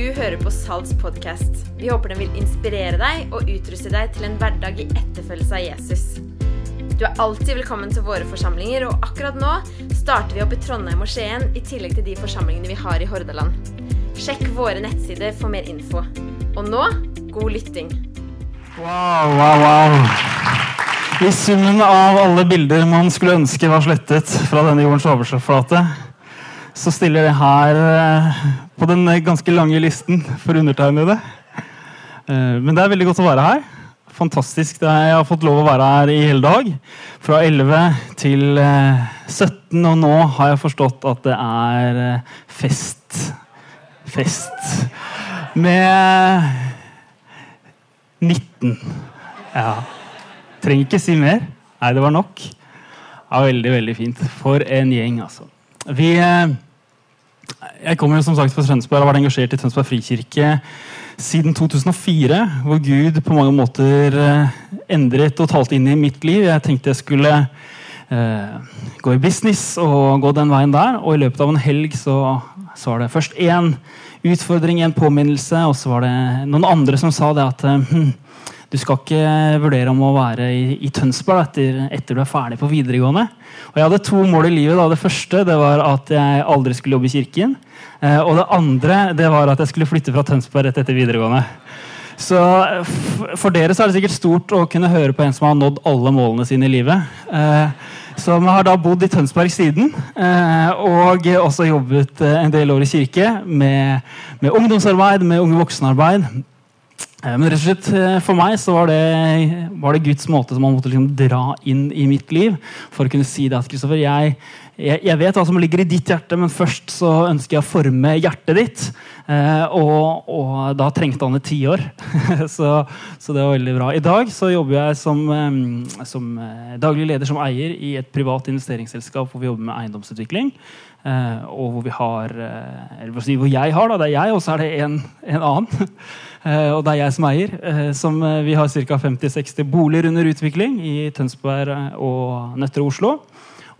Du hører på Salts podkast. Vi håper den vil inspirere deg og utruste deg til en hverdag i etterfølgelse av Jesus. Du er alltid velkommen til våre forsamlinger, og akkurat nå starter vi opp i Trondheim og Skien i tillegg til de forsamlingene vi har i Hordaland. Sjekk våre nettsider for mer info. Og nå god lytting. Wow, wow, wow. I summen av alle bilder man skulle ønske var slettet fra denne jordens overflate, så stiller det her eh, på den ganske lange listen for undertegnede. Eh, Men det er veldig godt å være her. Fantastisk. Jeg har fått lov å være her i hele dag. Fra 11 til eh, 17, og nå har jeg forstått at det er eh, fest. Fest. Med 19. Ja. Trenger ikke si mer. Nei, det var nok. Ja, Veldig, veldig fint. For en gjeng, altså. Vi eh, Jeg kommer jo som sagt fra Tønsberg og har vært engasjert i Tønsberg frikirke siden 2004, hvor Gud på mange måter eh, endret og talte inn i mitt liv. Jeg tenkte jeg skulle eh, gå i business og gå den veien der. Og i løpet av en helg så, så var det først én utfordring, en påminnelse, og så var det noen andre som sa det at hm, du skal ikke vurdere om å være i, i Tønsberg etter, etter du er ferdig på videregående. Og Jeg hadde to mål i livet. da. Det første det var at jeg aldri skulle jobbe i kirken. Eh, og det andre det var at jeg skulle flytte fra Tønsberg rett etter videregående. Så For dere så er det sikkert stort å kunne høre på en som har nådd alle målene sine i livet. Eh, som har da bodd i Tønsberg siden, eh, og også jobbet eh, en del år i kirke med, med ungdomsarbeid, med unge voksenarbeid. Eh, Men rett og slett eh, for meg så var det, var det Guds måte som han måtte liksom dra inn i mitt liv. For å kunne si det at Kristoffer, jeg, jeg, jeg vet hva som ligger i ditt hjerte, men først så ønsker jeg å forme hjertet ditt. Eh, og, og da trengte han et tiår. så, så det var veldig bra. I dag så jobber jeg som, som eh, daglig leder som eier i et privat investeringsselskap hvor vi jobber med eiendomsutvikling. Eh, og hvor vi har eller hvor jeg har, da. Det er jeg, og så er det en, en annen. Eh, og det er jeg som eier. eh, som eh, Vi har ca. 50-60 boliger under utvikling i Tønsberg og Nøtterøy Oslo.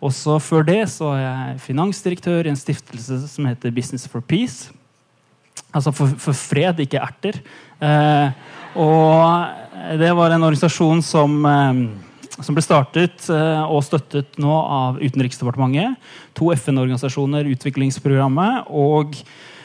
Også før det så er jeg finansdirektør i en stiftelse som heter Business for Peace. Altså for, for fred, ikke erter. Eh, og det var en organisasjon som, eh, som ble startet eh, og støttet nå av Utenriksdepartementet. To FN-organisasjoner, utviklingsprogrammet og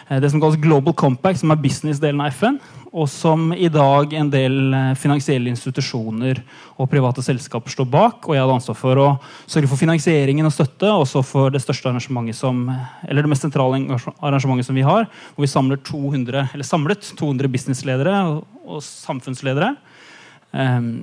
det som kalles Global Compact, som er business-delen av FN. Og som i dag en del eh, finansielle institusjoner og private selskaper står bak. Og jeg hadde ansvar for å sørge for finansieringen og støtte, også for det største arrangementet som, eller det mest sentrale arrangementet som vi har, hvor vi samler 200, eller samlet 200 businessledere og, og samfunnsledere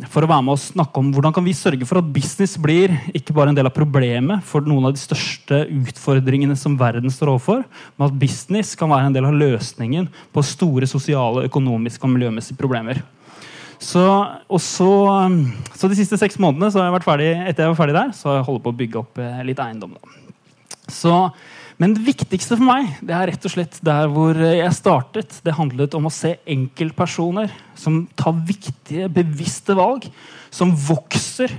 for å være med og snakke om hvordan kan vi sørge for at business blir ikke bare en del av problemet for noen av de største utfordringene som verden står overfor, men at business kan være en del av løsningen på store sosiale, økonomiske og miljømessige problemer. Så, så, ehm, så De siste seks månedene så har jeg vært ferdig, etter jeg var ferdig der, så har jeg holdt på å bygge opp eh, litt eiendom. Da. Så, men det viktigste for meg det er rett og slett der hvor jeg startet. Det handlet om å se enkeltpersoner som tar viktige, bevisste valg. Som vokser,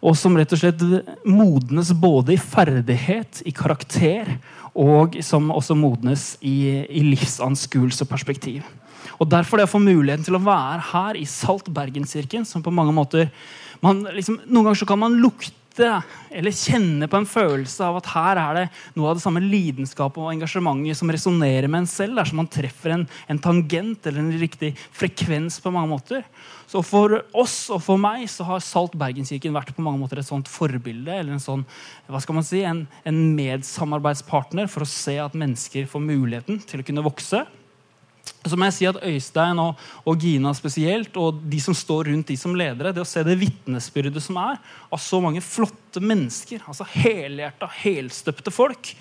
og som rett og slett modnes både i ferdighet, i karakter, og som også modnes i, i livsanskuelse og perspektiv. Og Derfor det å få muligheten til å være her i Salt Bergenskirken, som på mange måter man liksom, Noen ganger så kan man lukte eller kjenne på en følelse av at her er det noe av det samme lidenskapet og engasjementet som resonnerer med en selv. Dersom man treffer en, en tangent eller en riktig frekvens på mange måter. Så for oss og for meg så har Salt Bergenskirken vært på mange måter et sånt forbilde. eller en sånn, hva skal man si, en, en medsamarbeidspartner for å se at mennesker får muligheten til å kunne vokse. Så må jeg si at Øystein og, og Gina spesielt, og de som står rundt de som ledere, det å se det vitnesbyrdet som er av så mange flotte mennesker, altså helhjerta, helstøpte folk,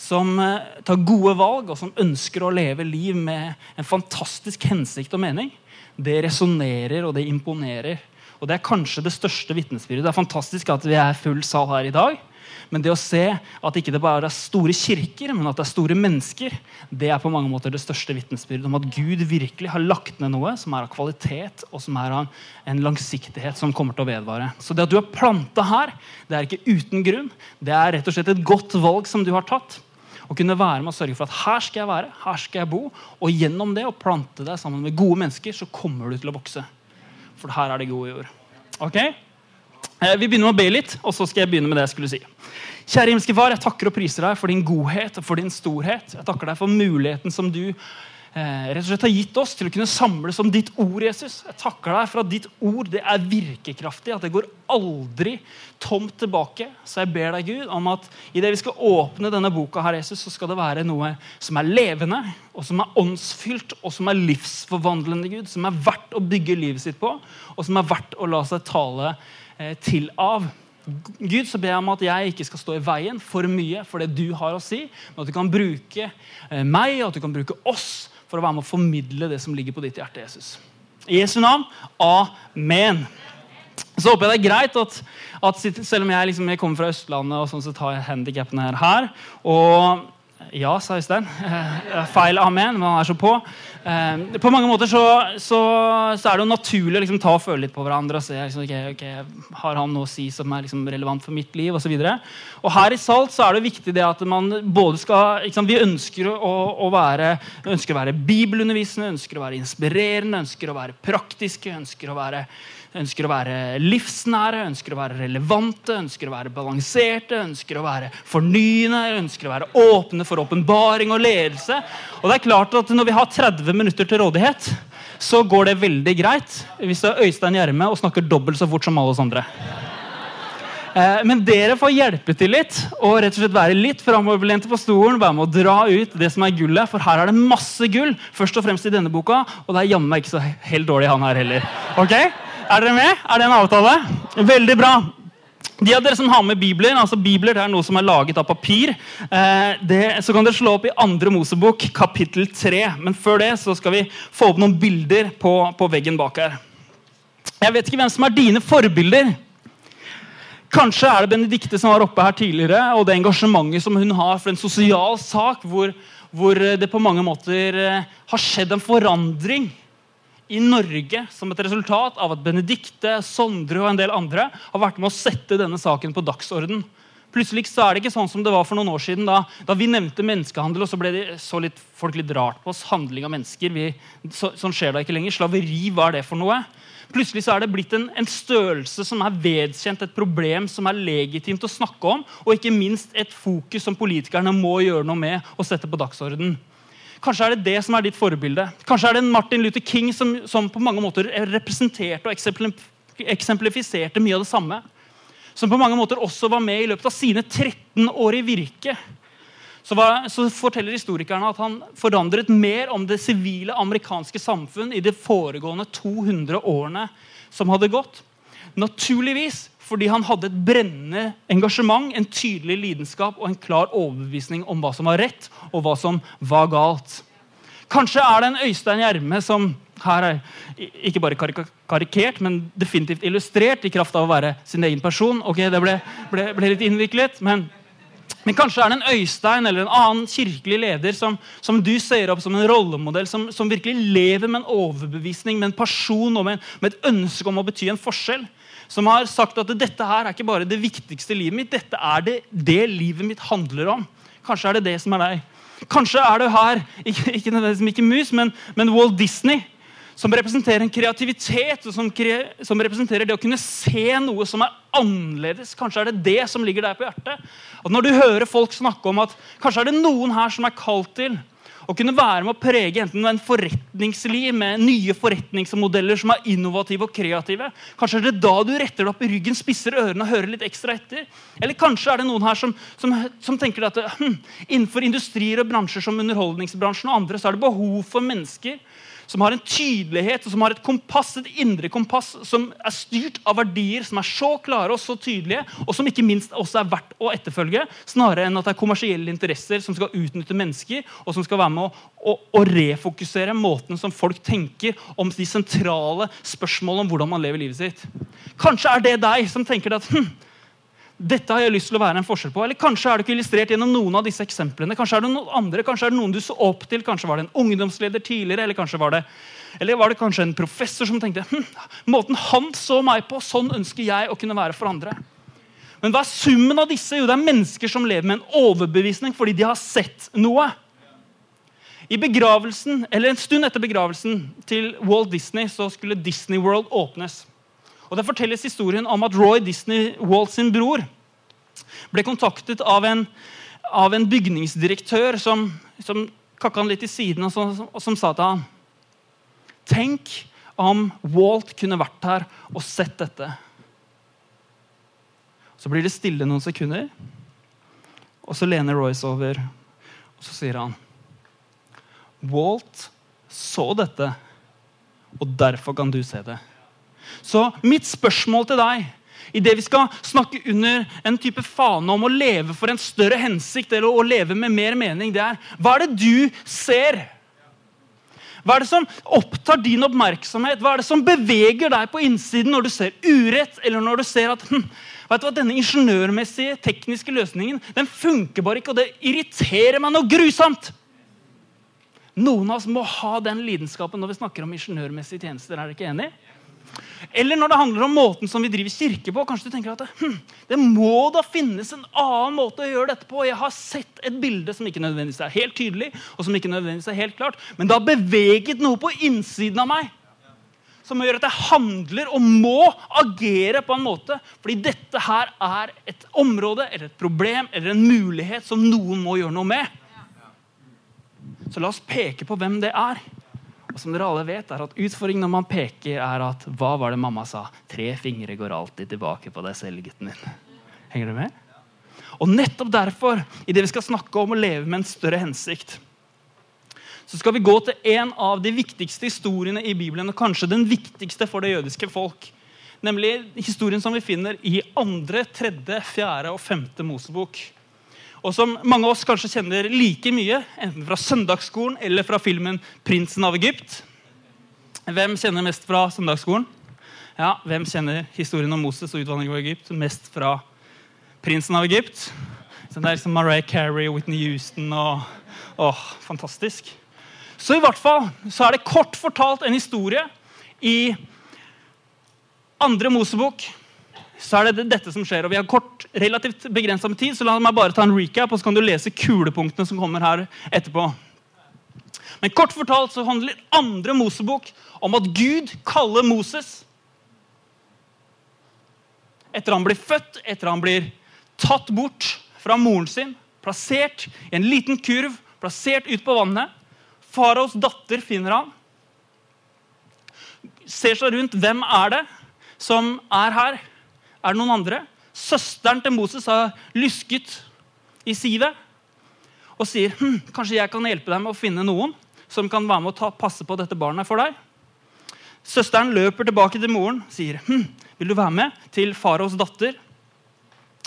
som eh, tar gode valg, og som ønsker å leve liv med en fantastisk hensikt og mening, det resonnerer, og det imponerer. Og det er kanskje det største vitnesbyrdet. Det er fantastisk at vi er full sal her i dag. Men det å se at ikke det bare er store kirker, men at det er store mennesker, det er på mange måter det største vitnesbyrdet om at Gud virkelig har lagt ned noe som er av kvalitet, og som er av en langsiktighet som kommer til å vedvare. Så det at du har planta her, det er ikke uten grunn. Det er rett og slett et godt valg som du har tatt. å kunne være med og sørge for at her skal jeg være, her skal jeg bo. Og gjennom det å plante deg sammen med gode mennesker, så kommer du til å vokse. For her er det gode jord. Ok? Eh, vi begynner med å be litt, og så skal jeg begynne med det jeg skulle si. Kjære himmelske Far, jeg takker og priser deg for din godhet og for din storhet. Jeg takker deg for muligheten som du eh, rett og slett har gitt oss til å kunne samles om ditt ord. Jesus. Jeg takker deg for at ditt ord det er virkekraftig, at det går aldri tomt tilbake. Så jeg ber deg, Gud, om at i det vi skal åpne denne boka, her, Jesus, så skal det være noe som er levende, og som er åndsfylt, og som er livsforvandlende, Gud. Som er verdt å bygge livet sitt på, og som er verdt å la seg tale eh, til av. Gud, så ber jeg om at jeg ikke skal stå i veien for mye for det du har å si, men at du kan bruke eh, meg og at du kan bruke oss for å være med å formidle det som ligger på ditt hjerte. Jesus. I Jesu navn. Amen. Så håper jeg det er greit at, at selv om jeg, liksom, jeg kommer fra Østlandet, og sånn så tar jeg handikappene her, her og ja, sa Øystein. Eh, feil amen, men han er så på. Eh, på mange måter så, så, så er det jo naturlig å liksom, ta og føle litt på hverandre. og se liksom, okay, okay, Har han noe å si som er liksom, relevant for mitt liv? Og, så og her i Salt så er det viktig det at man både skal liksom, Vi ønsker å, å, være, ønsker å være bibelundervisende, ønsker å være inspirerende, ønsker å være praktiske. ønsker å være ønsker å være livsnære, ønsker å være relevante, ønsker å være balanserte, ønsker å være fornyende, ønsker å være åpne for åpenbaring og ledelse. Og det er klart at Når vi har 30 minutter til rådighet, så går det veldig greit hvis det er Øystein Gjerme og snakker dobbelt så fort som alle oss andre. Eh, men dere får hjelpe til litt og rett og slett være litt framoverlente på stolen. Være med å dra ut det som er gullet, for her er det masse gull. Først og fremst i denne boka, og det er jammen ikke så helt dårlig han her heller. Ok? Er dere med? Er det en avtale? Veldig bra. De av dere som har med bibler, altså bibler det er noe som er laget av papir, eh, det, så kan dere slå opp i andre Mosebok, kapittel 3. Men før det så skal vi få opp noen bilder på, på veggen bak her. Jeg vet ikke hvem som er dine forbilder. Kanskje er det Benedicte som var oppe her tidligere, og det engasjementet som hun har for en sosial sak hvor, hvor det på mange måter eh, har skjedd en forandring i Norge som et resultat av at Benedikte, Sondre og en del andre har vært med å sette denne saken på dagsorden. Plutselig så er det ikke sånn som det var for noen år siden. Da, da vi nevnte menneskehandel, og så ble de, så litt, folk litt rart på oss. Handling av mennesker. Vi, så, sånn skjer det ikke lenger. Slaveri, hva er det for noe? Plutselig så er det blitt en, en, størrelse som er vedkjent, et problem som er legitimt å snakke om, og ikke minst et fokus som politikerne må gjøre noe med og sette på dagsorden. Kanskje er det det som er ditt forbilde. Kanskje er det en Martin Luther King som, som på mange måter representerte og eksemplifiserte mye av det samme. Som på mange måter også var med i løpet av sine 13 år i virke. Så, var, så, forteller historikerne at han forandret mer om det sivile amerikanske samfunn i de foregående 200 årene som hadde gått. Naturligvis fordi han hadde et brennende engasjement, en tydelig lidenskap og en klar overbevisning om hva som var rett, og hva som var galt. Kanskje er det en Øystein Gjerme som her er ikke bare karikert, men definitivt illustrert i kraft av å være sin egen person. Ok, Det ble, ble, ble litt innviklet, men, men, kanskje er det en Øystein eller en annen kirkelig leder som, som du ser opp som en rollemodell, som, som, virkelig lever med en overbevisning, med en person og med, med et ønske om å bety en forskjell som har sagt at dette her er ikke bare det viktigste livet mitt, dette er det, det livet mitt handler om. Kanskje er det det som er deg. Kanskje er du her, ikke, ikke nødvendigvis Mickey Mouse, men, men, Walt Disney, som representerer en kreativitet, og som, som, representerer det å kunne se noe som er annerledes. Kanskje er det det som ligger der på hjertet. At Når du hører folk snakke om at kanskje er det noen her som er kalt til å kunne være med å prege enten en forretningsliv med nye forretningsmodeller som er innovative og kreative. Kanskje er det da du retter deg opp i ryggen, spisser ørene og hører litt ekstra etter. Eller kanskje er det noen her som, som, som tenker at hm, innenfor industrier og bransjer som underholdningsbransjen og andre, så er det behov for mennesker som har en tydelighet og som har et kompass, et indre kompass som er styrt av verdier som er så klare og så tydelige, og som ikke minst også er verdt å etterfølge, snarere enn at det er kommersielle interesser som skal utnytte mennesker, og som skal være med å, refokusere måten som folk tenker om de sentrale spørsmålene om hvordan man lever livet sitt. Kanskje er det deg som tenker at hm, dette har jeg lyst til å være en forskjell på. Eller kanskje er det ikke illustrert gjennom noen av disse eksemplene. Kanskje er det noen andre, kanskje er det noen du så opp til, kanskje var det en ungdomsleder tidligere, eller kanskje var det, eller var det kanskje en professor som tenkte hm, måten han så meg på, sånn ønsker jeg å kunne være for andre. Men hva er summen av disse? Jo, det er mennesker som lever med en overbevisning fordi de har sett noe. I begravelsen, eller En stund etter begravelsen til Walt Disney så skulle Disney World åpnes. Og Det fortelles historien om at Roy Disney, Walt sin bror, ble kontaktet av en, av en bygningsdirektør som, som kakka han litt i siden, og som, og som sa til han Tenk om Walt kunne vært her og sett dette. Så blir det stille noen sekunder, og så lener Royce over, og så sier han Walt så dette, og derfor kan du se det. Så mitt spørsmål til deg Idet vi skal snakke under en type fane om å leve for en større hensikt eller å leve med mer mening, det er hva er det du ser? Hva er det som opptar din oppmerksomhet? Hva er det som beveger deg på innsiden når du ser urett, eller når du ser at hm, vet du hva, denne ingeniørmessige, tekniske løsningen den funker bare ikke, og det irriterer meg noe grusomt? Noen av oss må ha den lidenskapen når vi snakker om ingeniørmessige tjenester. er dere ikke enig? Eller når det handler om måten som vi driver kirke på. Kanskje du tenker at hm, det må da finnes en annen måte å gjøre dette på. Jeg har sett et bilde som ikke nødvendigvis er helt tydelig, og som ikke nødvendigvis er helt klart, men det har beveget noe på innsiden av meg som gjør at jeg handler og må agere på en måte. Fordi dette her er et område eller et problem eller en mulighet som noen må gjøre noe med. Så la oss peke på hvem det er. Og som dere alle vet, er at Utfordringen når man peker, er at hva var det mamma sa? Tre fingre går alltid tilbake på deg selv, gutten min. Henger du med? Og nettopp derfor, i det vi skal snakke om å leve med en større hensikt, så skal vi gå til en av de viktigste historiene i Bibelen, og kanskje den viktigste for det jødiske folk. Nemlig historien som vi finner i andre, tredje, fjerde og femte Mosebok og som mange av oss kanskje kjenner like mye, enten fra søndagsskolen eller fra filmen 'Prinsen av Egypt'. Hvem kjenner mest fra søndagsskolen? Ja, Hvem kjenner historien om Moses og utvandringen av Egypt mest fra 'Prinsen av Egypt'? Så det er liksom Mariah Carey og Whitney Houston og Åh, fantastisk. Så i hvert fall så er det kort fortalt en historie i andre Mosebok så er det dette som skjer. og Vi har kort, relativt begrensa med tid, så la meg bare ta en recap, og så kan du lese kulepunktene som kommer her etterpå. Men kort fortalt så handler andre Mosebok om at Gud kaller Moses etter han blir født, etter han blir tatt bort fra moren sin, plassert i en liten kurv, plassert ut på vannet. Faraos datter finner han. Ser seg rundt. Hvem er det som er her? Er det noen andre? Søsteren til Moses har lysket i sivet og sier hm, kanskje jeg kan hjelpe deg med å finne noen som kan være med å ta, passe på dette barnet for deg. Søsteren løper tilbake til moren sier hm, vil du være med til faraos datter.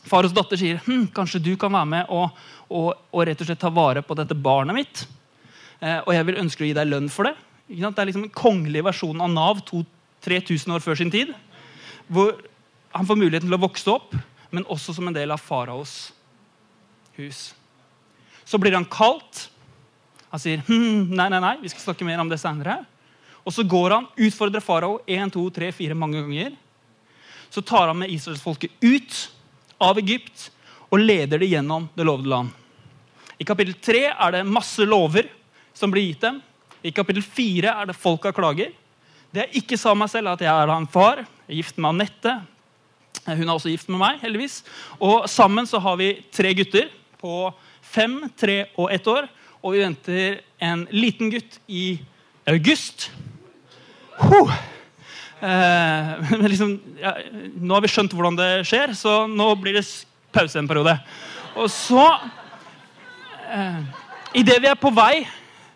Faraos datter sier hm, kanskje du kan være med og, og, og, rett og slett ta vare på dette barnet mitt. Eh, og jeg vil ønske å gi deg lønn for det. Det er liksom en kongelig versjon av Nav 3000 år før sin tid. Hvor han får muligheten til å vokse opp, men også som en del av faraos hus. Så blir han kalt. Han sier hm, nei, nei, nei, vi skal snakke mer om det senere. Og så går han, utfordrer farao én, to, tre, fire mange ganger. Så tar han med israelsfolket ut av Egypt og leder det gjennom det lovede land. I kapittel 3 er det masse lover som blir gitt dem. I kapittel 4 er det folk av klager. Det er ikke sa meg selv at jeg er en far. Jeg er gift med Anette. Hun er også gift med meg, heldigvis. Og sammen så har vi tre gutter på fem, tre og ett år. Og vi venter en liten gutt i august. Huh. Eh, liksom, ja, nå har vi skjønt hvordan det skjer, så nå blir det pause en periode. Og så eh, Idet vi er på vei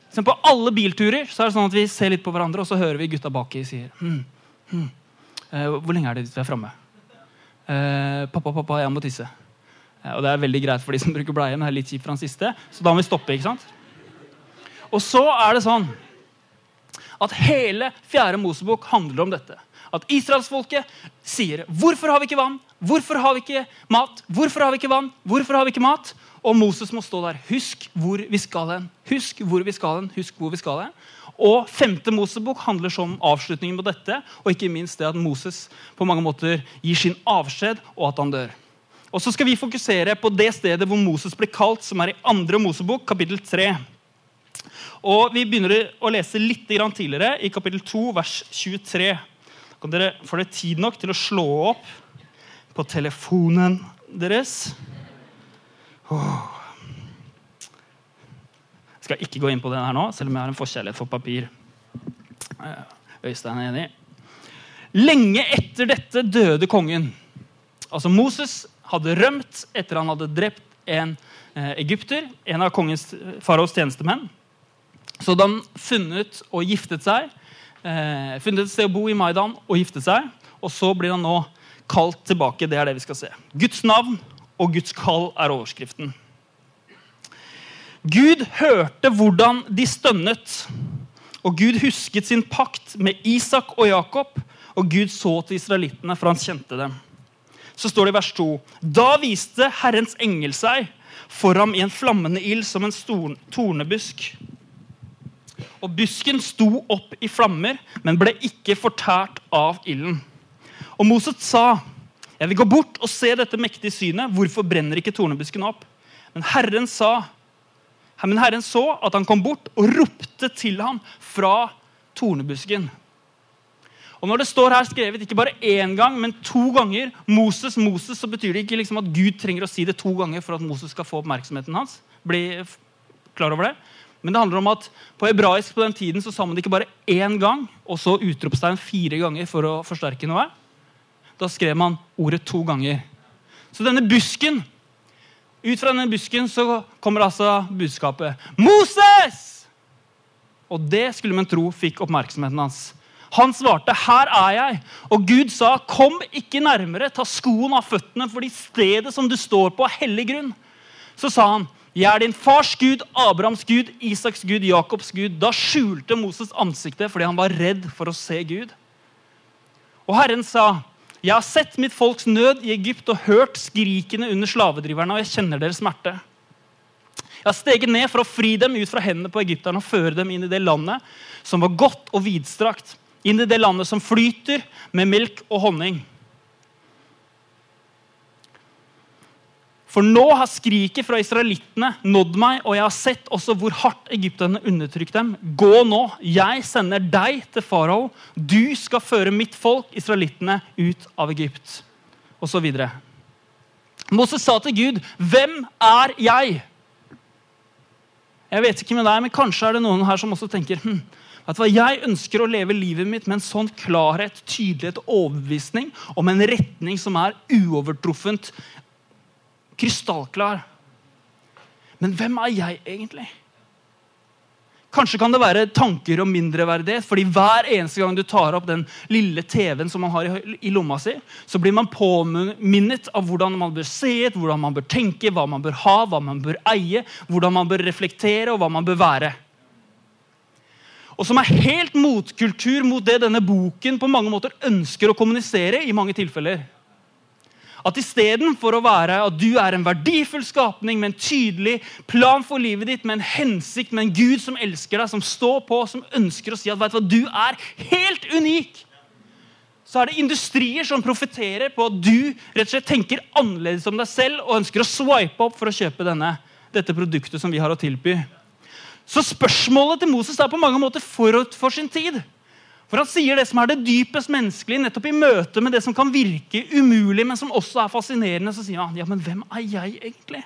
liksom På alle bilturer så er det sånn at vi ser litt på hverandre, og så hører vi gutta baki sier hm, hm, eh, Hvor lenge er det vi er framme? Eh, 'Pappa, pappa, jeg må tisse'. Eh, og Det er veldig greit for de som bruker bleie, men det er litt kjipt for han siste. Så da må vi stoppe. ikke sant? Og så er det sånn at hele fjerde Mosebok handler om dette. At israelsfolket sier 'Hvorfor har vi ikke vann? Hvorfor har vi ikke mat? Hvorfor har vi ikke vann? Hvorfor har vi ikke mat?' Og Moses må stå der. Husk hvor vi skal hen. Husk hvor vi skal hen. Husk hvor vi skal hen. Og femte Mosebok handler om avslutningen på dette, og ikke minst det at Moses på mange måter gir sin avskjed, og at han dør. Og så skal vi fokusere på det stedet hvor Moses ble kalt, som er i andre Mosebok, kapittel 3. Og Vi begynner å lese litt tidligere, i kapittel 2, vers 23. Da kan dere få det tid nok til å slå opp på telefonen deres. Oh. Skal ikke gå inn på det her nå, selv om jeg har en forkjærlighet for papir. Eh, Øystein er enig. Lenge etter dette døde kongen. Altså Moses hadde rømt etter han hadde drept en eh, egypter, en av kongens faraos tjenestemenn. Så hadde han funnet og giftet seg, eh, funnet et sted å bo i Maidan og giftet seg. Og så blir han nå kalt tilbake. Det er det vi skal se. Guds navn og Guds kall er overskriften. Gud hørte hvordan de stønnet, og Gud husket sin pakt med Isak og Jakob, og Gud så til israelittene, for han kjente dem. Så står det i vers 2.: Da viste Herrens engel seg for ham i en flammende ild som en tornebusk. Og busken sto opp i flammer, men ble ikke fortært av ilden. Og Moset sa, 'Jeg vil gå bort og se dette mektige synet. Hvorfor brenner ikke tornebusken opp?' Men Herren sa, men Herren så at han kom bort og ropte til ham fra tornebusken. Og Når det står her skrevet ikke bare én gang, men to ganger, Moses, Moses, så betyr det ikke liksom at Gud trenger å si det to ganger for at Moses skal få oppmerksomheten hans. Bli klar over det. Men det handler om at på hebraisk på den tiden så sa man det ikke bare én gang og så utropstegn fire ganger for å forsterke noe. Da skrev man ordet to ganger. Så denne busken Ut fra denne busken så kommer altså budskapet 'Moses!' Og det skulle man tro fikk oppmerksomheten hans. Han svarte, 'Her er jeg.' Og Gud sa, 'Kom ikke nærmere, ta skoen av føttene, fordi stedet som du står på, er hellig grunn.' Så sa han, 'Jeg er din fars Gud, Abrahams Gud, Isaks Gud, Jakobs Gud.' Da skjulte Moses ansiktet fordi han var redd for å se Gud. Og Herren sa, 'Jeg har sett mitt folks nød i Egypt og hørt skrikene under slavedriverne, og jeg kjenner deres smerte.' Jeg har steget ned for å fri dem ut fra hendene på egypterne og føre dem inn i det landet som var godt og vidstrakt inn i det landet som flyter med melk og honning. For nå har skriket fra israelittene nådd meg, og jeg har sett også hvor hardt egypterne undertrykte dem. Gå nå, jeg sender deg til farao. Du skal føre mitt folk, israelittene, ut av Egypt. Og så videre. Moses sa til Gud, 'Hvem er jeg?' Jeg vet ikke med deg, men Kanskje er det noen her som også tenker hm, at Jeg ønsker å leve livet mitt med en sånn klarhet, tydelighet og overbevisning om en retning som er uovertruffent, krystallklar. Men hvem er jeg egentlig? Kanskje kan det være tanker om mindreverdighet. fordi hver eneste gang du tar opp den lille TV-en som man har i lomma si, så blir man påminnet av hvordan man bør se ut, hvordan man bør tenke, hva man bør ha, hva man bør eie, hvordan man bør reflektere, og hva man bør være og som er helt motkultur mot det denne boken på mange måter ønsker å kommunisere. i mange tilfeller. At istedenfor å være at du er en verdifull skapning med en tydelig plan for livet ditt, med en hensikt, med en Gud som elsker deg, som står på, som ønsker å si at vet du, du er helt unik, så er det industrier som profitterer på at du rett og slett tenker annerledes om deg selv og ønsker å swipe opp for å kjøpe denne, dette produktet som vi har å tilby. Så spørsmålet til Moses er på mange måter forut for sin tid. For Han sier det som er det dypest menneskelige, nettopp i møte med det som kan virke umulig, men som også er fascinerende. Så sier han ja, men hvem er jeg egentlig?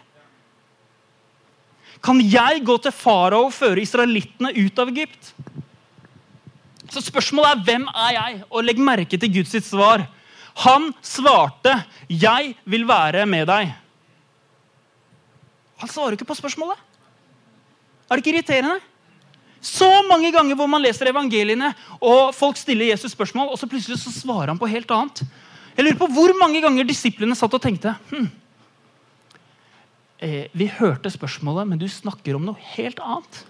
Kan jeg gå til farao og føre israelittene ut av Egypt? Så spørsmålet er hvem er jeg? Og legg merke til Guds svar. Han svarte, 'Jeg vil være med deg'. Han svarer ikke på spørsmålet. Er det ikke irriterende? Så mange ganger hvor man leser evangeliene, og folk stiller Jesus spørsmål, og så plutselig så svarer han på helt annet. Jeg lurer på Hvor mange ganger disiplene satt og tenkte hm, eh, Vi hørte spørsmålet, men du snakker om noe helt annet.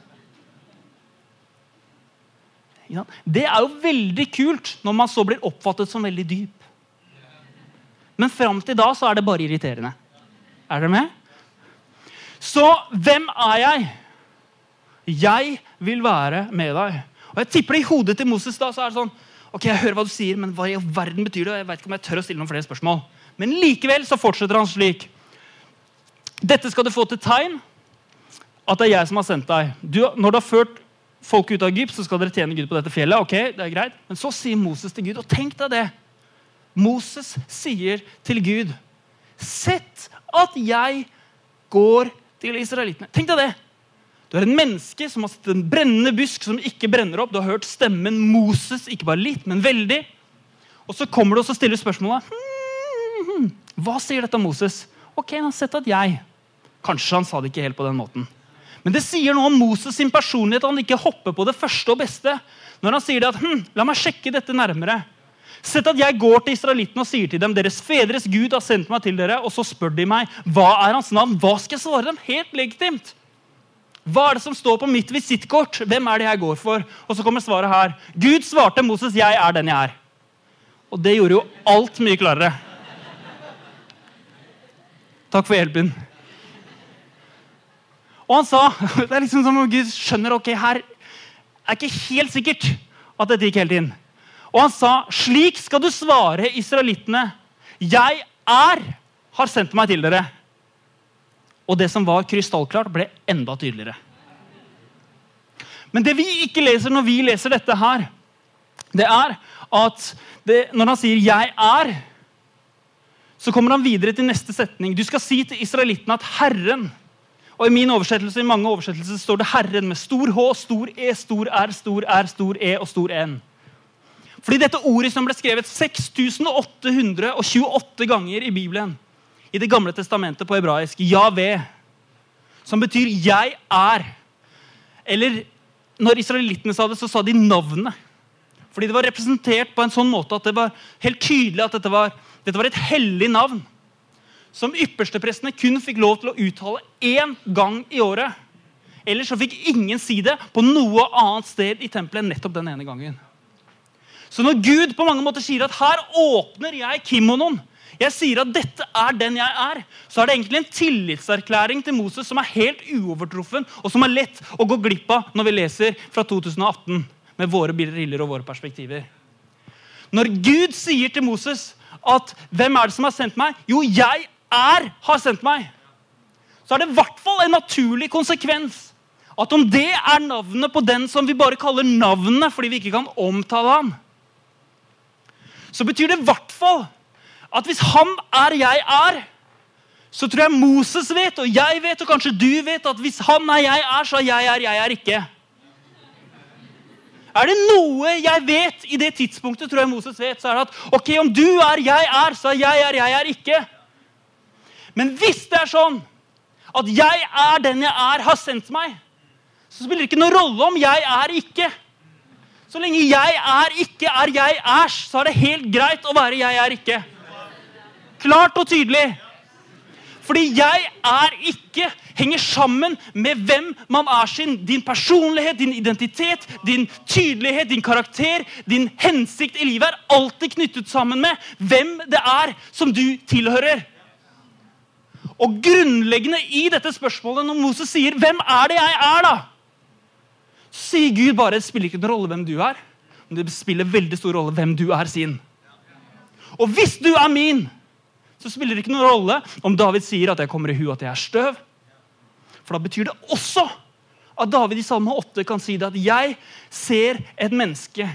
Det er jo veldig kult når man så blir oppfattet som veldig dyp. Men fram til da så er det bare irriterende. Er dere med? Så hvem er jeg? 'Jeg vil være med deg'. Og jeg tipper det I hodet til Moses da, så er det sånn Ok, jeg hører hva du sier, men hva i verden betyr det? Jeg vet ikke om jeg tør å stille noen flere spørsmål. Men likevel så fortsetter han slik. Dette skal du få til tegn at det er jeg som har sendt deg. Du, når du har ført folk ut av Egypt, så skal dere tjene Gud på dette fjellet. ok, det er greit. Men så sier Moses til Gud, og tenk deg det. Moses sier til Gud, sett at jeg går til israelittene. Tenk deg det. Du er en menneske som har sett en brennende busk som ikke brenner opp. Du har hørt stemmen Moses, ikke bare litt, men veldig. Og så kommer du og stiller spørsmålet hmm, Hva sier dette om Moses? Ok, han har sett at jeg Kanskje han sa det ikke helt på den måten. Men det sier noe om Moses sin personlighet at han ikke hopper på det første og beste. Når han sier det at hm, la meg sjekke dette nærmere. Sett at jeg går til israelittene og sier til dem deres fedres Gud har sendt meg til dere, og så spør de meg hva er hans navn. Hva skal jeg svare dem? Helt legitimt. Hva er det som står på mitt visittkort? Hvem er det jeg går for? Og så kommer svaret her. Gud svarte Moses, 'Jeg er den jeg er'. Og det gjorde jo alt mye klarere. Takk for hjelpen. Og han sa Det er liksom som om Gud skjønner ok, her er ikke helt sikkert at dette gikk helt inn. Og han sa, 'Slik skal du svare israelittene.' 'Jeg er har sendt meg til dere.' Og det som var krystallklart, ble enda tydeligere. Men det vi ikke leser når vi leser dette her, det er at det, når han sier 'jeg er', så kommer han videre til neste setning. Du skal si til israelittene at Herren og I min oversettelse, i mange oversettelser står det 'Herren' med stor H, stor E, stor R, stor R, stor E og stor N. Fordi dette ordet som ble skrevet 6828 ganger i Bibelen, i Det gamle testamentet på hebraisk, Javé, som betyr 'jeg er'. Eller når israelittene sa det, så sa de navnet. Fordi det var representert på en sånn måte at det var helt tydelig at dette var, dette var et hellig navn som yppersteprestene kun fikk lov til å uttale én gang i året. Ellers så fikk ingen si det på noe annet sted i tempelet enn nettopp den ene gangen. Så når Gud på mange måter sier at her åpner jeg kimonoen, jeg sier at dette er den jeg er, så er det egentlig en tillitserklæring til Moses som er helt uovertruffen, og som er lett å gå glipp av når vi leser fra 2018 med våre briller og våre perspektiver. Når Gud sier til Moses at 'Hvem er det som har sendt meg?' Jo, jeg er har sendt meg, så er det i hvert fall en naturlig konsekvens at om det er navnet på den som vi bare kaller navnet fordi vi ikke kan omtale ham, så betyr det i hvert fall at hvis han er jeg er, så tror jeg Moses vet, og jeg vet, og kanskje du vet, at hvis han er jeg er, så er jeg er jeg er ikke. Er det noe jeg vet i det tidspunktet, tror jeg Moses vet, så er det at ok, om du er jeg er, så er jeg er jeg er ikke. Men hvis det er sånn at jeg er den jeg er, har sendt meg, så spiller det ikke noen rolle om jeg er ikke. Så lenge jeg er ikke er jeg er, så er det helt greit å være jeg er ikke. Klart og tydelig. Fordi jeg er ikke henger sammen med hvem man er sin. Din personlighet, din identitet, din tydelighet, din karakter, din hensikt i livet er alltid knyttet sammen med hvem det er som du tilhører. Og grunnleggende i dette spørsmålet, når Moses sier 'Hvem er det jeg er', da? Så sier Gud bare det spiller ikke noen rolle hvem du er, men det spiller veldig stor rolle hvem du er sin. Og hvis du er min, så spiller det ikke noen rolle om David sier at jeg kommer i hu at jeg er støv. For da betyr det også at David i Salme 8 kan si det at jeg ser et menneske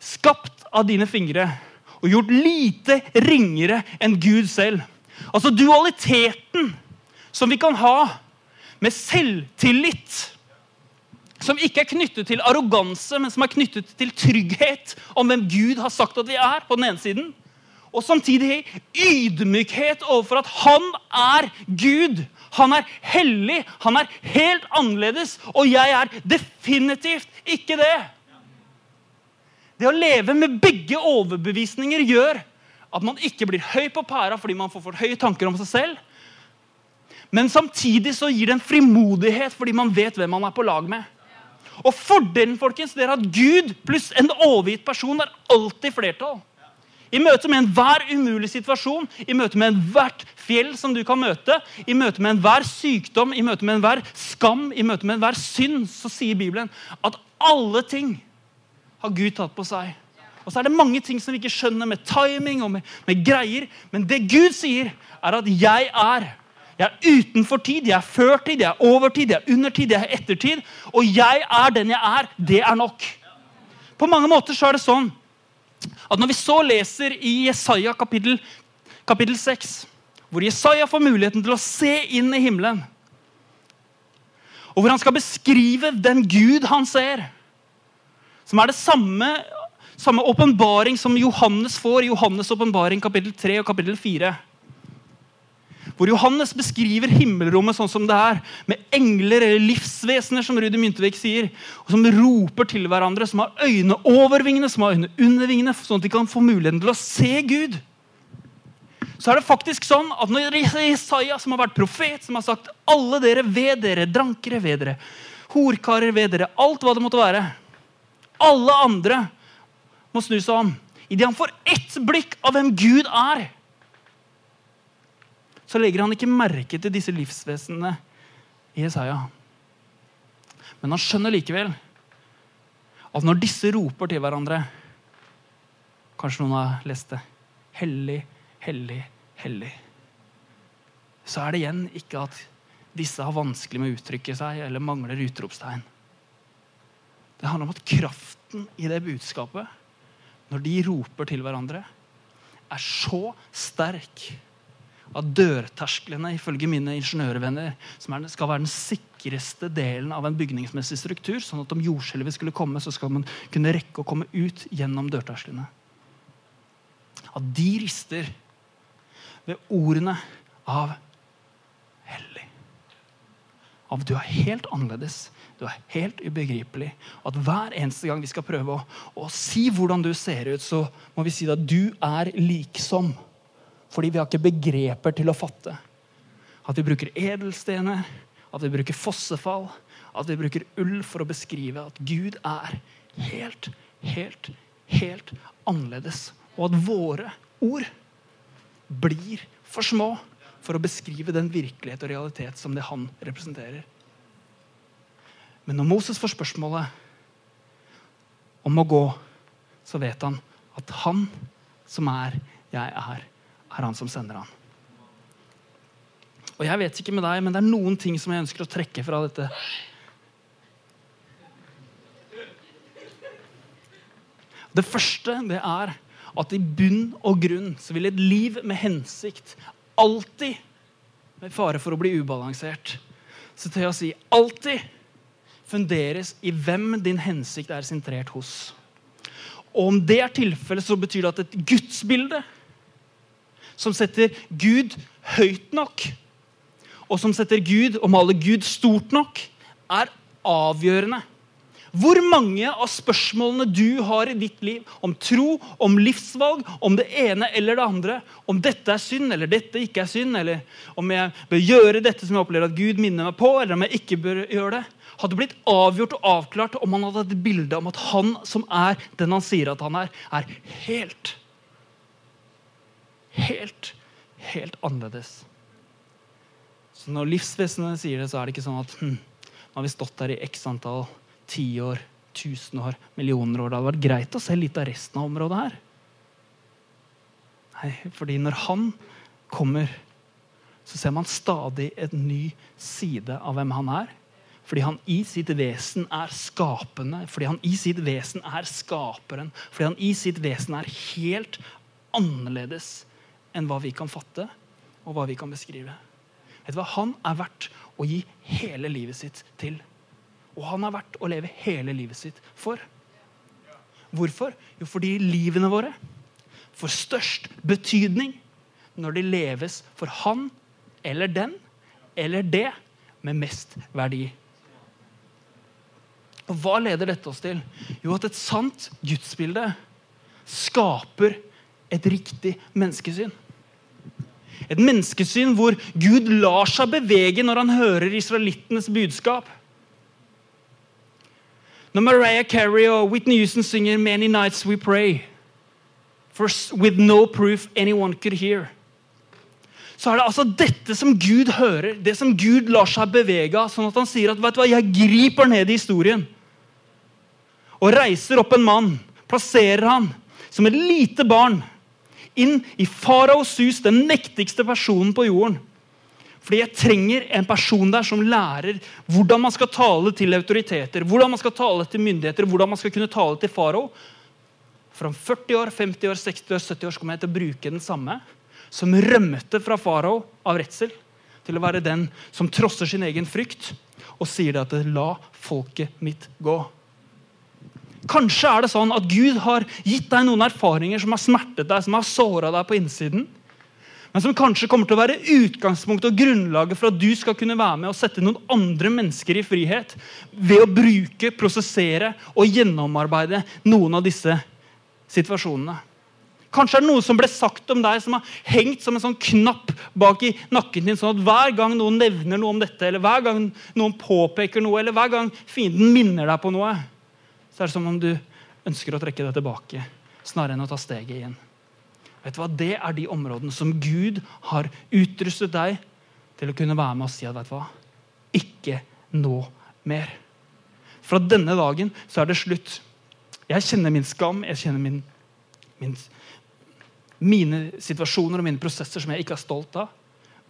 skapt av dine fingre og gjort lite ringere enn Gud selv. Altså dualiteten som vi kan ha med selvtillit. Som ikke er knyttet til arroganse, men som er knyttet til trygghet om hvem Gud har sagt at vi er. på den ene siden. Og samtidig ydmykhet overfor at han er Gud. Han er hellig, han er helt annerledes, og jeg er definitivt ikke det. Det å leve med begge overbevisninger gjør at man ikke blir høy på pæra fordi man får for høye tanker om seg selv. Men samtidig så gir det en frimodighet fordi man vet hvem man er på lag med. Og Fordelen folkens, det er at Gud pluss en overgitt person er alltid flertall. I møte med enhver umulig situasjon, i møte med ethvert fjell som du kan møte, i møte med enhver sykdom, i møte med enhver skam, i møte med enhver synd, så sier Bibelen at alle ting har Gud tatt på seg. Og så er det mange ting som vi ikke skjønner med timing og med, med greier. Men det Gud sier, er at 'jeg er'. Jeg er utenfor tid, jeg er førtid, jeg er overtid, jeg er undertid, jeg er ettertid. Og jeg er den jeg er. Det er nok. På mange måter så er det sånn at når vi så leser i Jesaja kapittel, kapittel 6, hvor Jesaja får muligheten til å se inn i himmelen, og hvor han skal beskrive den Gud han ser, som er det samme samme åpenbaring som Johannes får i Johannes' åpenbaring kapittel 3 og kapittel 4 hvor Johannes beskriver himmelrommet sånn som det er, med engler eller livsvesener, som Rudi Myntevik sier, og som roper til hverandre, som har øyne over vingene, som har øyne under vingene, sånn at de kan få muligheten til å se Gud. Så er det faktisk sånn at når Jesaja, som har vært profet, som har sagt alle dere ved dere, drankere ved dere, horkarer ved dere, alt hva det måtte være Alle andre må snu seg om. Idet han får ett blikk av hvem Gud er, så legger han ikke merke til disse livsvesenene i Jesaja. Men han skjønner likevel at når disse roper til hverandre Kanskje noen har lest det. Hellig, hellig, hellig. Så er det igjen ikke at disse har vanskelig med å uttrykke seg eller mangler utropstegn. Det handler om at kraften i det budskapet, når de roper til hverandre, er så sterk at dørtersklene ifølge mine ingeniørvenner som er, skal være den sikreste delen av en bygningsmessig struktur. sånn at om jordskjelvet skulle komme, så skal man kunne rekke å komme ut gjennom dørtersklene. At de rister ved ordene av hellig. Av du er helt annerledes, du er helt ubegripelig. At hver eneste gang vi skal prøve å, å si hvordan du ser ut, så må vi si at du er liksom. Fordi vi har ikke begreper til å fatte. At vi bruker edelstener, at vi bruker fossefall, at vi bruker ull for å beskrive at Gud er helt, helt, helt annerledes. Og at våre ord blir for små for å beskrive den virkelighet og realitet som det han representerer. Men når Moses får spørsmålet om å gå, så vet han at han som er, jeg er, er han som sender han. Og jeg vet ikke med deg, men det er noen ting som jeg ønsker å trekke fra dette. Det første det er at i bunn og grunn så vil et liv med hensikt alltid, med fare for å bli ubalansert, så til å si alltid funderes i hvem din hensikt er sentrert hos. Og om det er tilfellet, så betyr det at et gudsbilde som setter Gud høyt nok, og som setter Gud og maler Gud stort nok, er avgjørende. Hvor mange av spørsmålene du har i ditt liv, om tro, om livsvalg, om det ene eller det andre, om dette er synd eller dette ikke er synd, eller om jeg bør gjøre dette som jeg opplever at Gud minner meg på, eller om jeg ikke bør gjøre det, hadde blitt avgjort og avklart om han hadde et bilde om at han som er den han sier at han er, er helt helt, helt annerledes. Så når livsvesenet sier det, så er det ikke sånn at hm, nå har vi stått der i x antall tiår, tusen år, millioner år. Det hadde vært greit å se litt av resten av området her. Nei, fordi når han kommer, så ser man stadig en ny side av hvem han er. Fordi han i sitt vesen er skapende, fordi han i sitt vesen er skaperen. Fordi han i sitt vesen er helt annerledes enn hva vi kan fatte, og hva vi kan beskrive. Vet du hva? Han er verdt å gi hele livet sitt til. Og han er verdt å leve hele livet sitt for. Hvorfor? Jo, fordi livene våre får størst betydning når de leves for han eller den eller det med mest verdi. Og Hva leder dette oss til? Jo, at et sant gudsbilde skaper et riktig menneskesyn. Et menneskesyn hvor Gud lar seg bevege når han hører israelittenes budskap. Når Mariah Carey og Whitney Houston synger 'Many Nights We Pray', for, with no proof anyone could hear, så er det altså dette som Gud hører, det som Gud lar seg bevege av, sånn at han sier at vet du hva, 'jeg griper ned i historien' og reiser opp en mann, plasserer han som et lite barn inn i faraos hus, den mektigste personen på jorden. Fordi jeg trenger en person der som lærer hvordan man skal tale til autoriteter, hvordan man skal tale til myndigheter, hvordan man skal kunne tale til farao. Om 40 år, 50 år, 60 år, 70 år så kommer jeg til å bruke den samme som rømte fra farao av redsel, til å være den som trosser sin egen frykt og sier det at 'la folket mitt gå'. Kanskje er det sånn at Gud har gitt deg noen erfaringer som har smertet deg, som har såra deg på innsiden men som kanskje kommer til å være utgangspunktet og grunnlaget for at du skal kunne være med og sette noen andre mennesker i frihet ved å bruke, prosessere og gjennomarbeide noen av disse situasjonene. Kanskje er det noe som ble sagt om deg som har hengt som en sånn knapp bak i nakken din, sånn at hver gang noen nevner noe om dette, eller hver gang noen påpeker noe, eller hver gang fienden minner deg på noe, så er det som om du ønsker å trekke deg tilbake snarere enn å ta steget igjen. Vet du hva? Det er de områdene som Gud har utrustet deg til å kunne være med og si at vet du hva? Ikke nå mer. Fra denne dagen så er det slutt. Jeg kjenner min skam, jeg kjenner min, min, mine situasjoner og mine prosesser som jeg ikke er stolt av.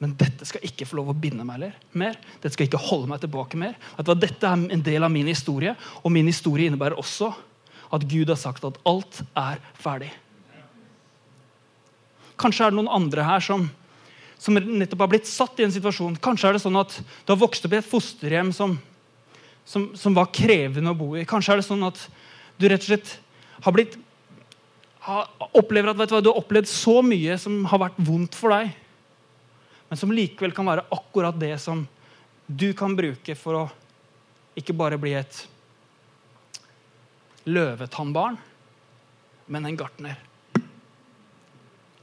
Men dette skal ikke få lov å binde meg mer. Dette skal ikke holde meg tilbake mer. Dette er en del av min historie, og min historie innebærer også at Gud har sagt at alt er ferdig. Kanskje er det noen andre her som, som nettopp har blitt satt i en situasjon. Kanskje er det sånn at du har vokst opp i et fosterhjem som, som, som, var krevende å bo i. Kanskje er det sånn at du rett og slett har blitt har, opplever at hva, du har opplevd så mye som har vært vondt for deg, men som likevel kan være akkurat det som du kan bruke for å ikke bare bli et løvetannbarn, men en gartner.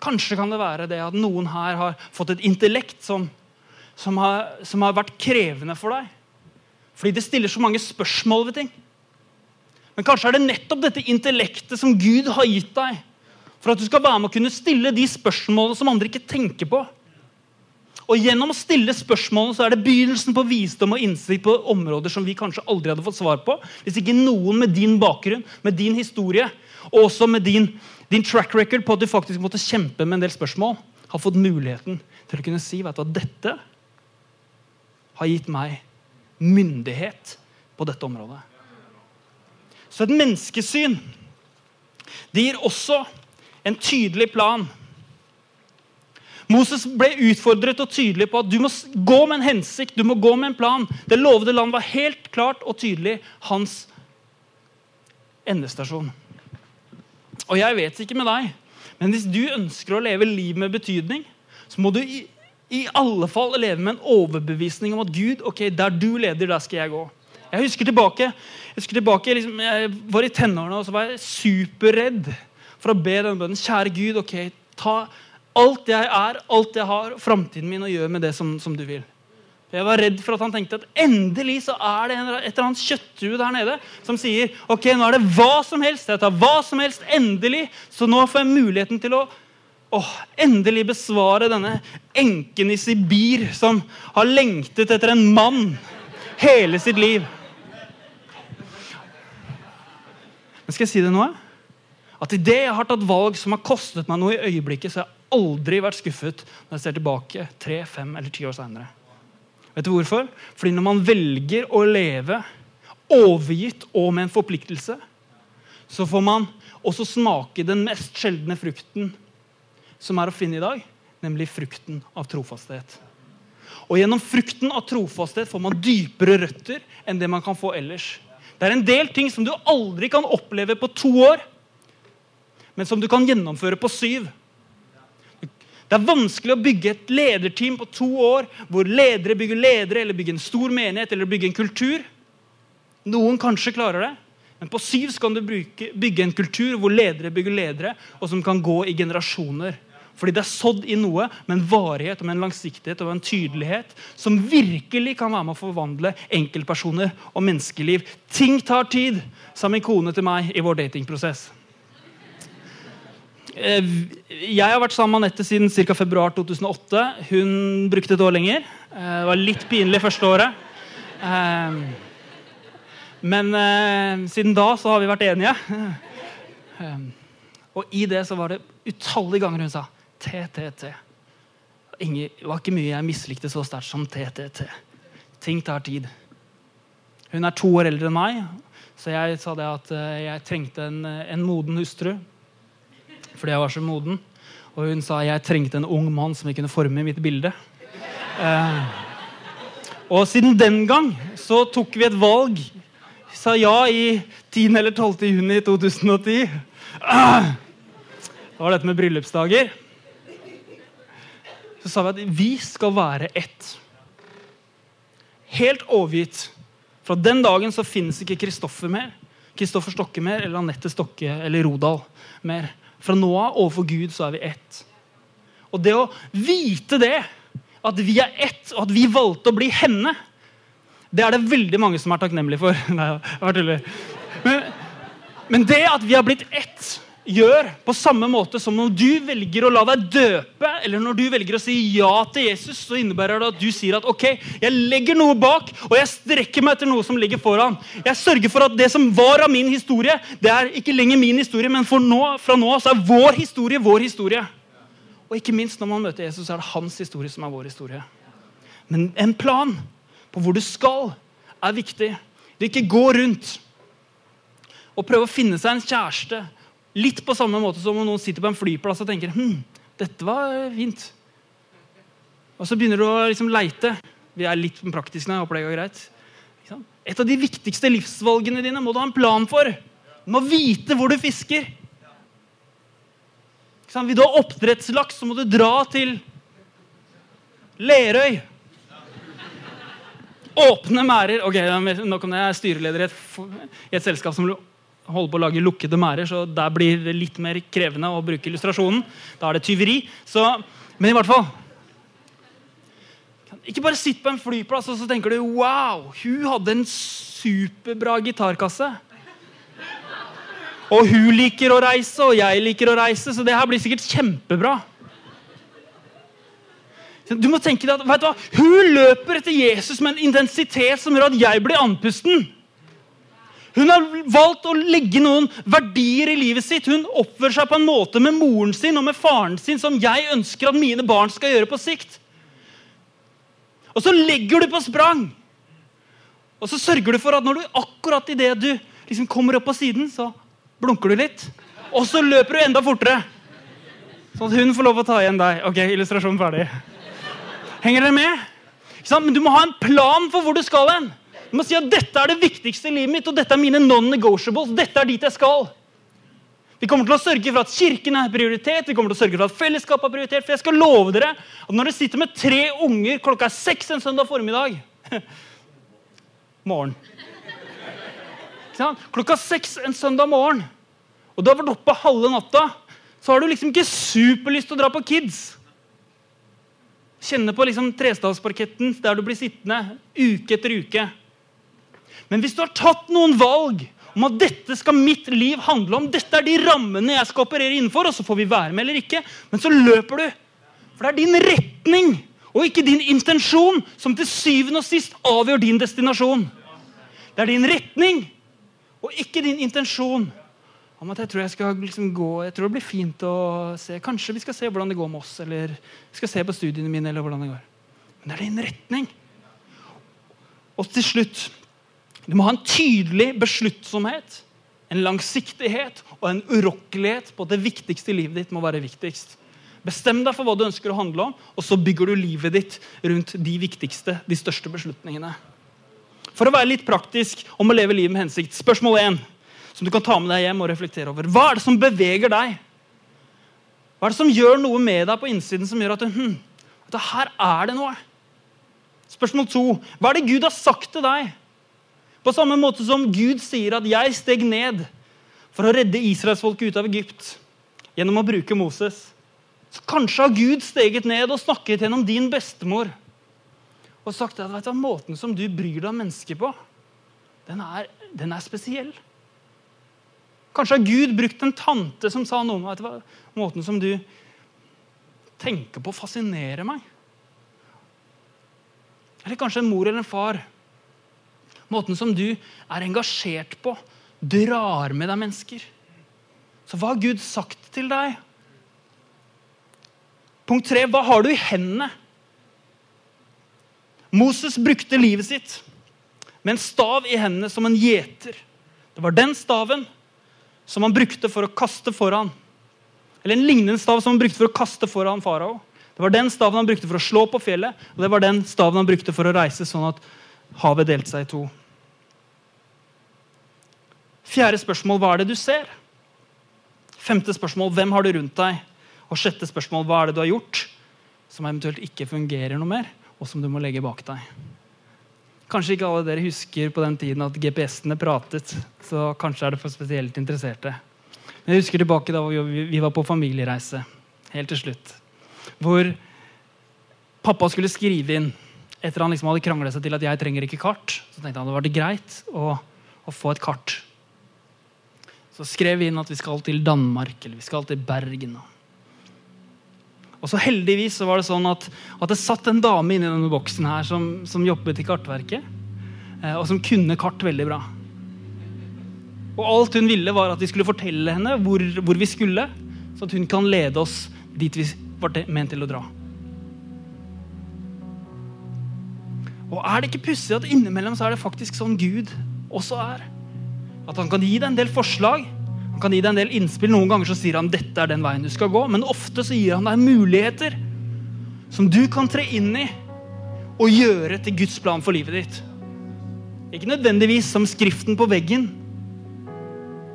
Kanskje kan det være det at noen her har fått et intellekt som, som, har, som har vært krevende for deg. Fordi det stiller så mange spørsmål ved ting. Men kanskje er det nettopp dette intellektet som Gud har gitt deg, for at du skal være med å kunne stille de spørsmålene som andre ikke tenker på. Og Gjennom å stille spørsmålene så er det begynnelsen på visdom og innsikt på områder som vi kanskje aldri hadde fått svar på hvis ikke noen med din bakgrunn, med din historie og også med din din track record på at du faktisk måtte kjempe med en del spørsmål, har fått muligheten til å kunne si du, at dette har gitt meg myndighet på dette området. Så et menneskesyn det gir også en tydelig plan. Moses ble utfordret og tydelig på at du må gå med en hensikt, du må gå med en plan. Det lovede land var helt klart og tydelig hans endestasjon. Og jeg vet ikke med deg, men hvis du ønsker å leve liv med betydning, så må du i, i alle fall leve med en overbevisning om at Gud, ok, der du leder, der skal jeg gå. Jeg husker tilbake, jeg, husker tilbake, liksom, jeg var i tenårene og så var jeg superredd for å be denne bønnen. Kjære Gud, ok, ta alt jeg er, alt jeg har, framtiden min, og gjør med det som, som du vil. Jeg var redd for at han tenkte at endelig så er det et eller annet kjøtthue der nede som sier ok, nå er det hva som helst. Jeg tar hva som helst. Endelig. Så nå får jeg muligheten til å åh, endelig besvare denne enken i Sibir som har lengtet etter en mann hele sitt liv. Men skal jeg si det nå? At idet jeg har tatt valg som har kostet meg noe i øyeblikket, så har jeg aldri vært skuffet når jeg ser tilbake tre, fem eller ti år seinere. Vet du hvorfor? Fordi når man velger å leve overgitt og med en forpliktelse, så får man også smake den mest sjeldne frukten som er å finne i dag, nemlig frukten av trofasthet. Og Gjennom frukten av trofasthet får man dypere røtter enn det man kan få ellers. Det er en del ting som du aldri kan oppleve på to år, men som du kan gjennomføre på syv. Det er vanskelig å bygge et lederteam på to år hvor ledere bygger ledere, eller bygger en stor menighet eller bygger en kultur. Noen kanskje klarer det, men på syv skal du bygge en kultur hvor ledere bygger ledere, og som kan gå i generasjoner. Fordi det er sådd i noe med en varighet med en langsiktighet og en tydelighet som virkelig kan være med å forvandle enkeltpersoner og menneskeliv. Ting tar tid, sa min kone til meg i vår datingprosess. Eh, jeg har vært sammen med Anette siden ca. februar 2008. Hun brukte et år lenger. Eh, det var litt pinlig første året. Eh, men siden da så har vi vært enige. Og i det så var det utallige ganger hun sa TTT. Det var ikke mye jeg mislikte så sterkt som TTT. Ting tar tid. Hun er to år eldre enn meg, så jeg sa det at jeg trengte en, en moden hustru. Fordi jeg var så moden. Og hun sa jeg trengte en ung mann som jeg kunne forme i mitt bilde. Eh, og siden den gang så tok vi et valg. Vi sa ja i 10. eller 12. juni 2010. Ah! Det var dette med bryllupsdager. Så sa vi at vi skal være ett. Helt overgitt. Fra den dagen så finnes ikke Kristoffer mer. Kristoffer Stokke mer, eller Anette Stokke eller Rodal mer. Fra nå av overfor Gud så er vi ett. Og det å vite det, at vi er ett, og at vi valgte å bli henne, det er det veldig mange som er takknemlige for. Nei, jeg var tuller. Men, men det at vi har blitt ett gjør på samme måte som når du velger å la deg døpe, eller når du velger å si ja til Jesus, så innebærer det at du sier at ok, jeg legger noe bak, og jeg strekker meg etter noe som ligger foran. Jeg sørger for at det som var av min historie, det er ikke lenger min historie, men nå, fra nå av så er vår historie vår historie. Og ikke minst når man møter Jesus, så er det hans historie som er vår historie. Men en plan på hvor du skal, er viktig. Det ikke gå rundt og prøve å finne seg en kjæreste Litt på samme måte som om noen sitter på en flyplass og tenker hm, dette var fint. Og så begynner du å liksom leite. Vi er litt praktiske nå. håper det går greit. Et av de viktigste livsvalgene dine må du ha en plan for. Du må vite hvor du fisker. Vil du ha oppdrettslaks, så må du dra til Lerøy. Åpne merder. Ok, Nå det. jeg styreleder i et, i et selskap som holder på å lage lukkede merder, så der blir det litt mer krevende å bruke illustrasjonen. Da er det tyveri. Så, men i hvert fall Ikke bare sitt på en flyplass og så tenker du wow, hun hadde en superbra gitarkasse. Og hun liker å reise, og jeg liker å reise, så det her blir sikkert kjempebra. Du må tenke deg at, vet du hva? Hun løper etter Jesus med en intensitet som gjør at jeg blir andpusten. Hun har valgt å legge noen verdier i livet sitt. Hun oppfører seg på en måte med moren sin og med faren sin som jeg ønsker at mine barn skal gjøre på sikt. Og så legger du på sprang. Og så sørger du for at når du akkurat idet du liksom kommer opp på siden, så blunker du litt. Og så løper du enda fortere. Sånn at hun får lov å ta igjen deg. Ok, illustrasjon ferdig. Henger dere med? Men du må ha en plan for hvor du skal hen. Du må si at dette er det viktigste i livet mitt, og dette er mine non-negotiables. Dette er dit jeg skal. Vi kommer til å sørge for at kirken er prioritet, vi kommer til å sørge for at fellesskapet er prioritet. For jeg skal love dere at når dere sitter med tre unger klokka er seks en søndag formiddag Morgen. Klokka seks en søndag morgen, og du har vært oppe halve natta, så har du liksom ikke superlyst til å dra på Kids. Kjenne på liksom trestavsparketten der du blir sittende uke etter uke. Men hvis du har tatt noen valg om at dette skal mitt liv handle om, dette er de rammene jeg skal operere innenfor, og så får vi være med eller ikke, men så løper du. For det er din retning og ikke din intensjon som til syvende og sist avgjør din destinasjon. Det er din retning og ikke din intensjon om at jeg tror jeg skal liksom gå, jeg tror det blir fint å se. Kanskje vi skal se hvordan det går med oss, eller vi skal se på studiene mine. eller hvordan det går. Men det er din retning. Og til slutt du må ha en tydelig besluttsomhet, en langsiktighet og en urokkelighet på at det viktigste i livet ditt må være viktigst. Bestem deg for hva du ønsker å handle om, og så bygger du livet ditt rundt de viktigste, de største beslutningene. For å være litt praktisk om å leve livet med hensikt. Spørsmål 1, som du kan ta med deg hjem og reflektere over. Hva er det som beveger deg? Hva er det som gjør noe med deg på innsiden som gjør at, hm, her er det noe? Spørsmål 2. Hva er det Gud har sagt til deg på samme måte som Gud sier at 'jeg steg ned for å redde israelsfolket ut av Egypt' gjennom å bruke Moses. Så kanskje har Gud steget ned og snakket gjennom din bestemor og sagt at vet du, måten som du bryr deg om mennesker på, den er, den er spesiell. Kanskje har Gud brukt en tante som sa noe om at måten som du tenker på, fascinerer meg. Eller kanskje en mor eller en far Måten som du er engasjert på, drar med deg mennesker. Så hva har Gud sagt til deg? Punkt tre hva har du i hendene? Moses brukte livet sitt med en stav i hendene som en gjeter. Det var den staven som han brukte for å kaste foran. Eller en lignende stav som han brukte for å kaste foran farao. Det var den staven han brukte for å slå på fjellet, og det var den staven han brukte for å reise sånn at havet delte seg i to. Fjerde spørsmål hva er det du ser? Femte spørsmål hvem har du rundt deg? Og sjette spørsmål hva er det du har gjort som eventuelt ikke fungerer noe mer, og som du må legge bak deg? Kanskje ikke alle dere husker på den tiden at GPS-ene pratet. så kanskje er det for spesielt interesserte. Men jeg husker tilbake da vi var på familiereise. helt til slutt. Hvor pappa skulle skrive inn etter han liksom hadde kranglet seg til at jeg trenger ikke kart. Så tenkte han det var det greit å, å få et kart. Så skrev vi inn at vi skal til Danmark eller vi skal til Bergen. Og så heldigvis så var det sånn at, at det satt en dame inni denne boksen her som, som jobbet i Kartverket, eh, og som kunne kart veldig bra. Og alt hun ville, var at vi skulle fortelle henne hvor, hvor vi skulle, så at hun kan lede oss dit vi var ment til å dra. Og er det ikke pussig at innimellom så er det faktisk sånn Gud også er? At han kan gi deg en del forslag, han kan gi deg en del innspill. Noen ganger så sier han dette er den veien du skal gå, men ofte så gir han deg muligheter som du kan tre inn i og gjøre til Guds plan for livet ditt. Ikke nødvendigvis som skriften på veggen.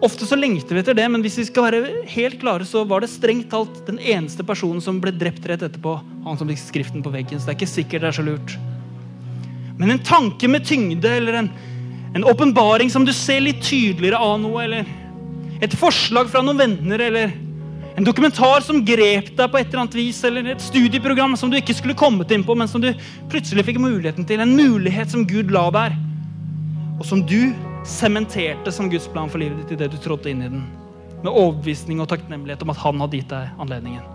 Ofte så lengter vi etter det, men hvis vi skal være helt klare, så var det strengt talt den eneste personen som ble drept rett etterpå. Han som fikk skriften på veggen, så det er ikke sikkert det er så lurt. Men en tanke med tyngde eller en, en åpenbaring som du ser litt tydeligere av noe, eller et forslag fra noen venner, eller en dokumentar som grep deg på et eller annet vis, eller et studieprogram som du ikke skulle kommet inn på, men som du plutselig fikk muligheten til. En mulighet som Gud la der, og som du sementerte som Guds plan for livet ditt idet du trådte inn i den. Med overbevisning og takknemlighet om at han hadde gitt deg anledningen.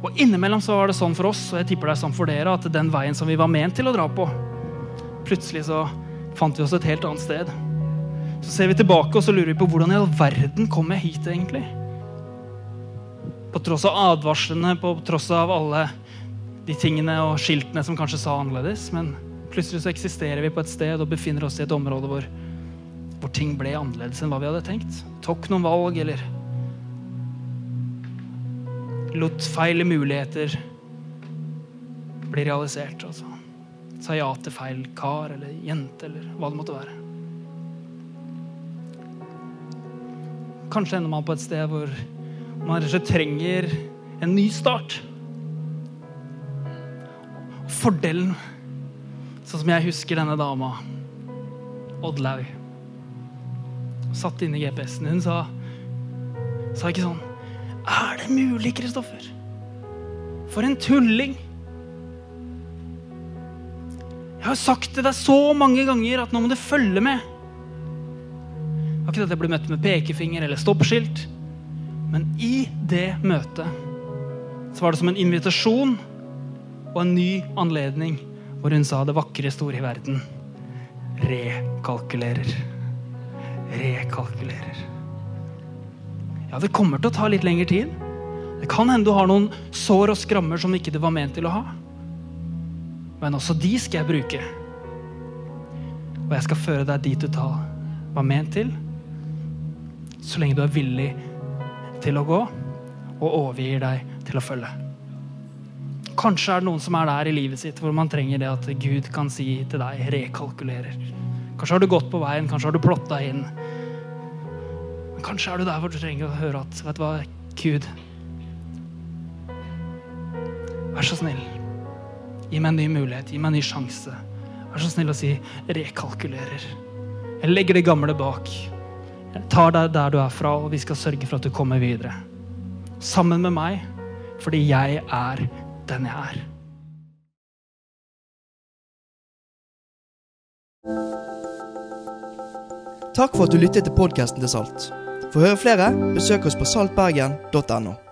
Og Innimellom så var det sånn for oss og jeg tipper det er sånn for dere, at den veien som vi var ment til å dra på, Plutselig så fant vi oss et helt annet sted. Så ser vi tilbake og så lurer vi på hvordan i all verden kom jeg hit, egentlig? På tross av advarslene, på tross av alle de tingene og skiltene som kanskje sa annerledes. Men plutselig så eksisterer vi på et sted og befinner oss i et område hvor, hvor ting ble annerledes enn hva vi hadde tenkt. Tok noen valg eller lot feil muligheter bli realisert. altså sa ja til feil kar eller jente eller hva det måtte være. Kanskje ender man på et sted hvor man rett og slett trenger en ny start. Fordelen, sånn som jeg husker denne dama, Oddlaug, satt inne i GPS-en, hun sa, sa ikke sånn Er det mulig, Kristoffer? For en tulling! Jeg har sagt til deg så mange ganger at nå må du følge med. Det var ikke at jeg ble møtt med pekefinger eller stoppskilt. Men i det møtet så var det som en invitasjon og en ny anledning hvor hun sa det vakre, store i verden. Rekalkulerer. Rekalkulerer. Ja, det kommer til å ta litt lengre tid. Det kan hende du har noen sår og skrammer som ikke det var ment til å ha. Men også de skal jeg bruke. Og jeg skal føre deg dit du tar, var ment til, så lenge du er villig til å gå og overgir deg til å følge. Kanskje er det noen som er der i livet sitt hvor man trenger det at Gud kan si til deg 'rekalkulerer'. Kanskje har du gått på veien, kanskje har du plotta inn. Kanskje er du der hvor du trenger å høre at vet du hva, Gud Vær så snill. Gi meg en ny mulighet, gi meg en ny sjanse. Vær så snill å si 'rekalkulerer'. Jeg legger det gamle bak. Jeg tar deg der du er fra, og vi skal sørge for at du kommer videre. Sammen med meg, fordi jeg er den jeg er. Takk for at du lyttet til podkasten til Salt. For å høre flere, besøk oss på saltbergen.no.